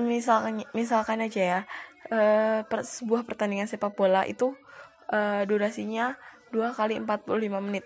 misalkan misalkan aja ya uh, per, sebuah pertandingan sepak bola itu uh, durasinya 2 kali 45 menit.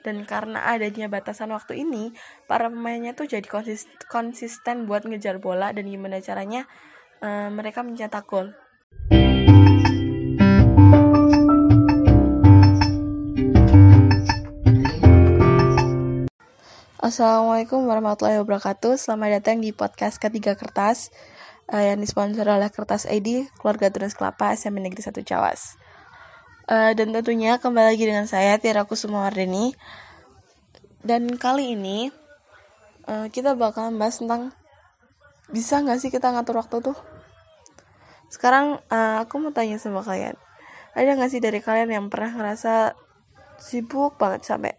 Dan karena adanya batasan waktu ini para pemainnya tuh jadi konsisten, konsisten buat ngejar bola dan gimana caranya uh, mereka mencetak gol Assalamualaikum warahmatullahi wabarakatuh. Selamat datang di podcast Ketiga Kertas uh, Yang disponsori oleh Kertas ID Keluarga Tunas Kelapa SMA Negeri 1 Cawas. Uh, Dan tentunya kembali lagi dengan saya Tiara Kusuma Wardeni Dan kali ini uh, Kita bakal membahas tentang Bisa gak sih kita ngatur waktu tuh? Sekarang uh, aku mau tanya sama kalian. Ada gak sih dari kalian yang pernah ngerasa Sibuk banget sampai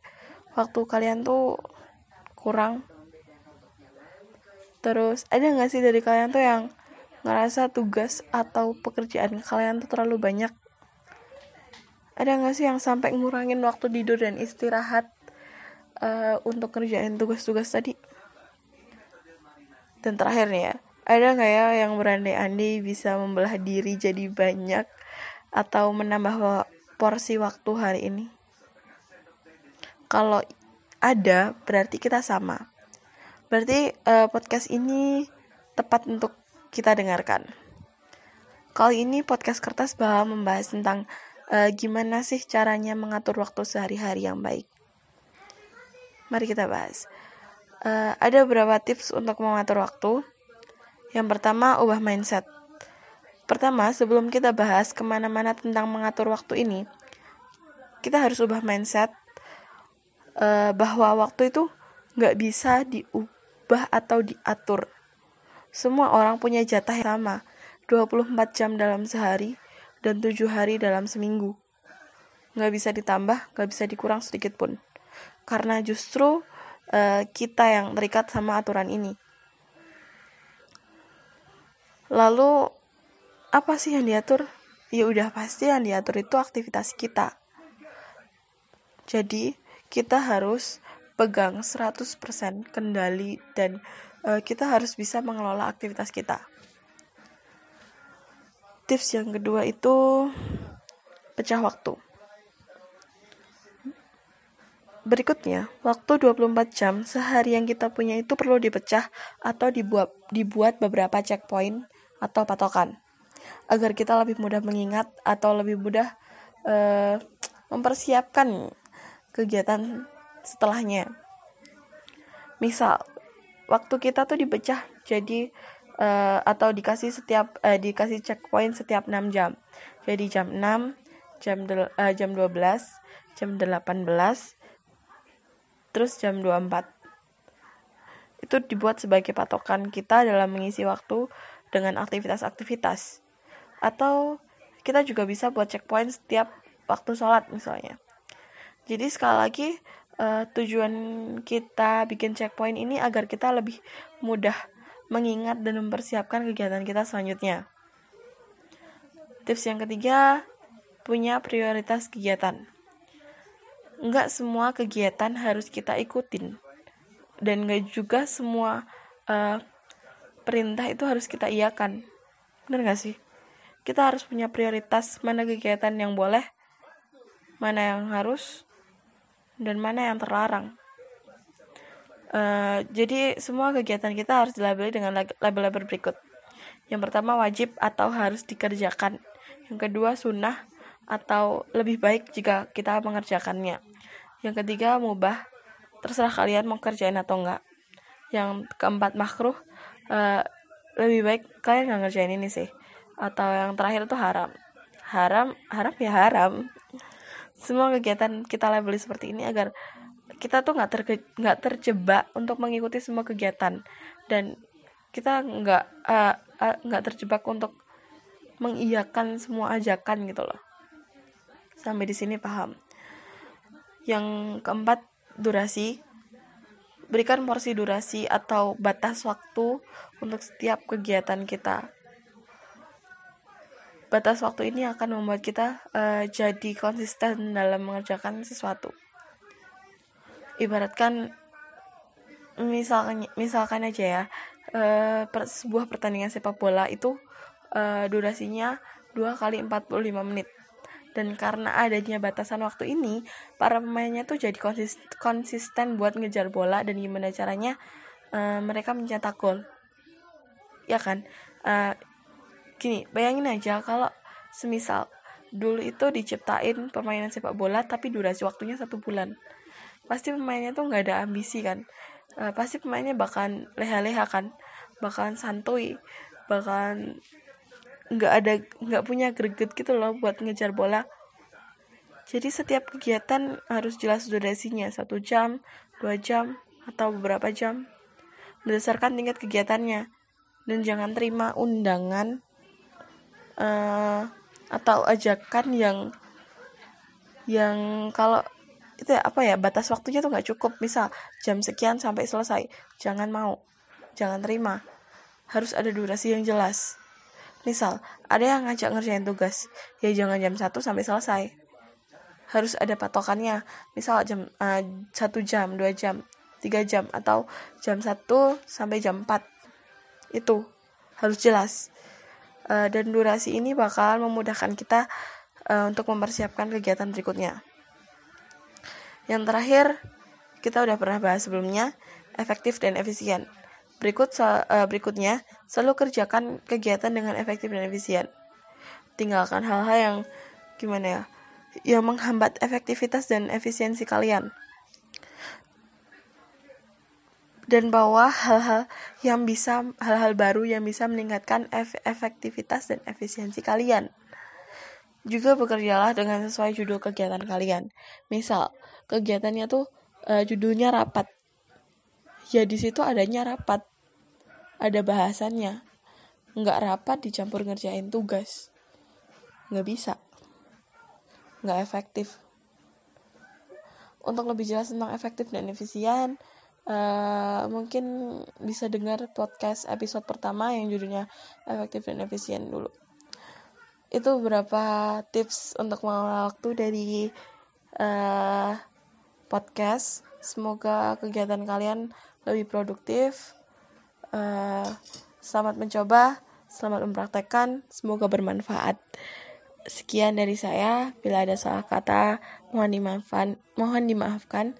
Waktu kalian tuh kurang. Terus ada nggak sih dari kalian tuh yang ngerasa tugas atau pekerjaan kalian tuh terlalu banyak? Ada nggak sih yang sampai ngurangin waktu tidur dan istirahat uh, untuk kerjain tugas-tugas tadi? Dan terakhir nih ya ada nggak ya yang berandai-andai bisa membelah diri jadi banyak atau menambah porsi waktu hari ini? Kalau ada berarti kita sama. Berarti uh, podcast ini tepat untuk kita dengarkan. Kali ini podcast kertas bakal membahas tentang uh, gimana sih caranya mengatur waktu sehari-hari yang baik. Mari kita bahas. Uh, ada beberapa tips untuk mengatur waktu. Yang pertama, ubah mindset. Pertama, sebelum kita bahas ke mana-mana tentang mengatur waktu ini, kita harus ubah mindset uh, bahwa waktu itu nggak bisa diubah atau diatur. Semua orang punya jatah yang sama, 24 jam dalam sehari dan 7 hari dalam seminggu. Nggak bisa ditambah, nggak bisa dikurang sedikit pun. Karena justru uh, kita yang terikat sama aturan ini. Lalu, apa sih yang diatur? Ya udah pasti yang diatur itu aktivitas kita. Jadi, kita harus pegang 100% kendali dan uh, kita harus bisa mengelola aktivitas kita. Tips yang kedua itu pecah waktu. Berikutnya, waktu 24 jam sehari yang kita punya itu perlu dipecah atau dibuat dibuat beberapa checkpoint atau patokan agar kita lebih mudah mengingat atau lebih mudah uh, mempersiapkan kegiatan setelahnya. Misal, waktu kita tuh dipecah jadi uh, atau dikasih setiap uh, dikasih checkpoint setiap 6 jam. Jadi jam 6, jam del, uh, jam 12, jam 18, terus jam 24. Itu dibuat sebagai patokan kita dalam mengisi waktu dengan aktivitas-aktivitas. Atau kita juga bisa buat checkpoint setiap waktu sholat misalnya. Jadi sekali lagi uh, tujuan kita bikin checkpoint ini agar kita lebih mudah mengingat dan mempersiapkan kegiatan kita selanjutnya. Tips yang ketiga, punya prioritas kegiatan. Enggak semua kegiatan harus kita ikutin. Dan enggak juga semua uh, perintah itu harus kita iakan. Bener gak sih? Kita harus punya prioritas mana kegiatan yang boleh, mana yang harus, dan mana yang terlarang. Uh, jadi semua kegiatan kita harus dilabeli dengan label-label berikut. Yang pertama wajib atau harus dikerjakan. Yang kedua sunnah atau lebih baik jika kita mengerjakannya. Yang ketiga mubah, terserah kalian mau kerjain atau enggak. Yang keempat makruh, uh, lebih baik kalian nggak ngerjain ini sih. Atau yang terakhir itu haram. Haram, haram ya haram semua kegiatan kita labeli seperti ini agar kita tuh nggak terke nggak terjebak untuk mengikuti semua kegiatan. Dan kita nggak nggak uh, uh, terjebak untuk mengiyakan semua ajakan gitu loh. Sampai di sini paham. Yang keempat durasi. Berikan porsi durasi atau batas waktu untuk setiap kegiatan kita batas waktu ini akan membuat kita uh, jadi konsisten dalam mengerjakan sesuatu. Ibaratkan misalkan misalkan aja ya, uh, per, sebuah pertandingan sepak bola itu uh, durasinya 2 kali 45 menit. Dan karena adanya batasan waktu ini para pemainnya tuh jadi konsisten, konsisten buat ngejar bola dan gimana caranya uh, mereka mencetak gol. Ya kan? Uh, gini bayangin aja kalau semisal dulu itu diciptain permainan sepak bola tapi durasi waktunya satu bulan. Pasti pemainnya tuh nggak ada ambisi kan. Uh, pasti pemainnya bahkan leha-leha kan bahkan santuy bahkan nggak ada nggak punya greget gitu loh buat ngejar bola. Jadi setiap kegiatan harus jelas durasinya satu jam dua jam atau beberapa jam. Berdasarkan tingkat kegiatannya. Dan jangan terima undangan uh, atau ajakan yang yang kalau itu ya, apa ya batas waktunya tuh nggak cukup. Misal jam sekian sampai selesai jangan mau jangan terima. Harus ada durasi yang jelas. Misal ada yang ngajak ngerjain tugas ya jangan jam 1 sampai selesai. Harus ada patokannya. Misal jam uh, satu jam dua jam tiga jam atau jam 1 sampai jam 4 itu harus jelas uh, dan durasi ini bakal memudahkan kita uh, untuk mempersiapkan kegiatan berikutnya. Yang terakhir, kita udah pernah bahas sebelumnya, efektif dan efisien. Berikut uh, berikutnya, selalu kerjakan kegiatan dengan efektif dan efisien. Tinggalkan hal-hal yang gimana ya, yang menghambat efektivitas dan efisiensi kalian. Dan bawa hal-hal yang bisa hal-hal baru yang bisa meningkatkan ef efektivitas dan efisiensi kalian. Juga bekerjalah dengan sesuai judul kegiatan kalian. Misal, kegiatannya tuh uh, judulnya rapat. Ya di situ adanya rapat. Ada bahasannya. Nggak rapat dicampur ngerjain tugas. Nggak bisa. Nggak efektif. Untuk lebih jelas tentang efektif dan efisien, uh, mungkin bisa dengar podcast episode pertama yang judulnya efektif dan efisien dulu. Itu beberapa tips untuk mengelola waktu dari uh, podcast. Semoga kegiatan kalian lebih produktif. Uh, selamat mencoba selamat mempraktekkan semoga bermanfaat. Sekian dari saya. Bila ada salah kata mohon dimaafkan mohon dimaafkan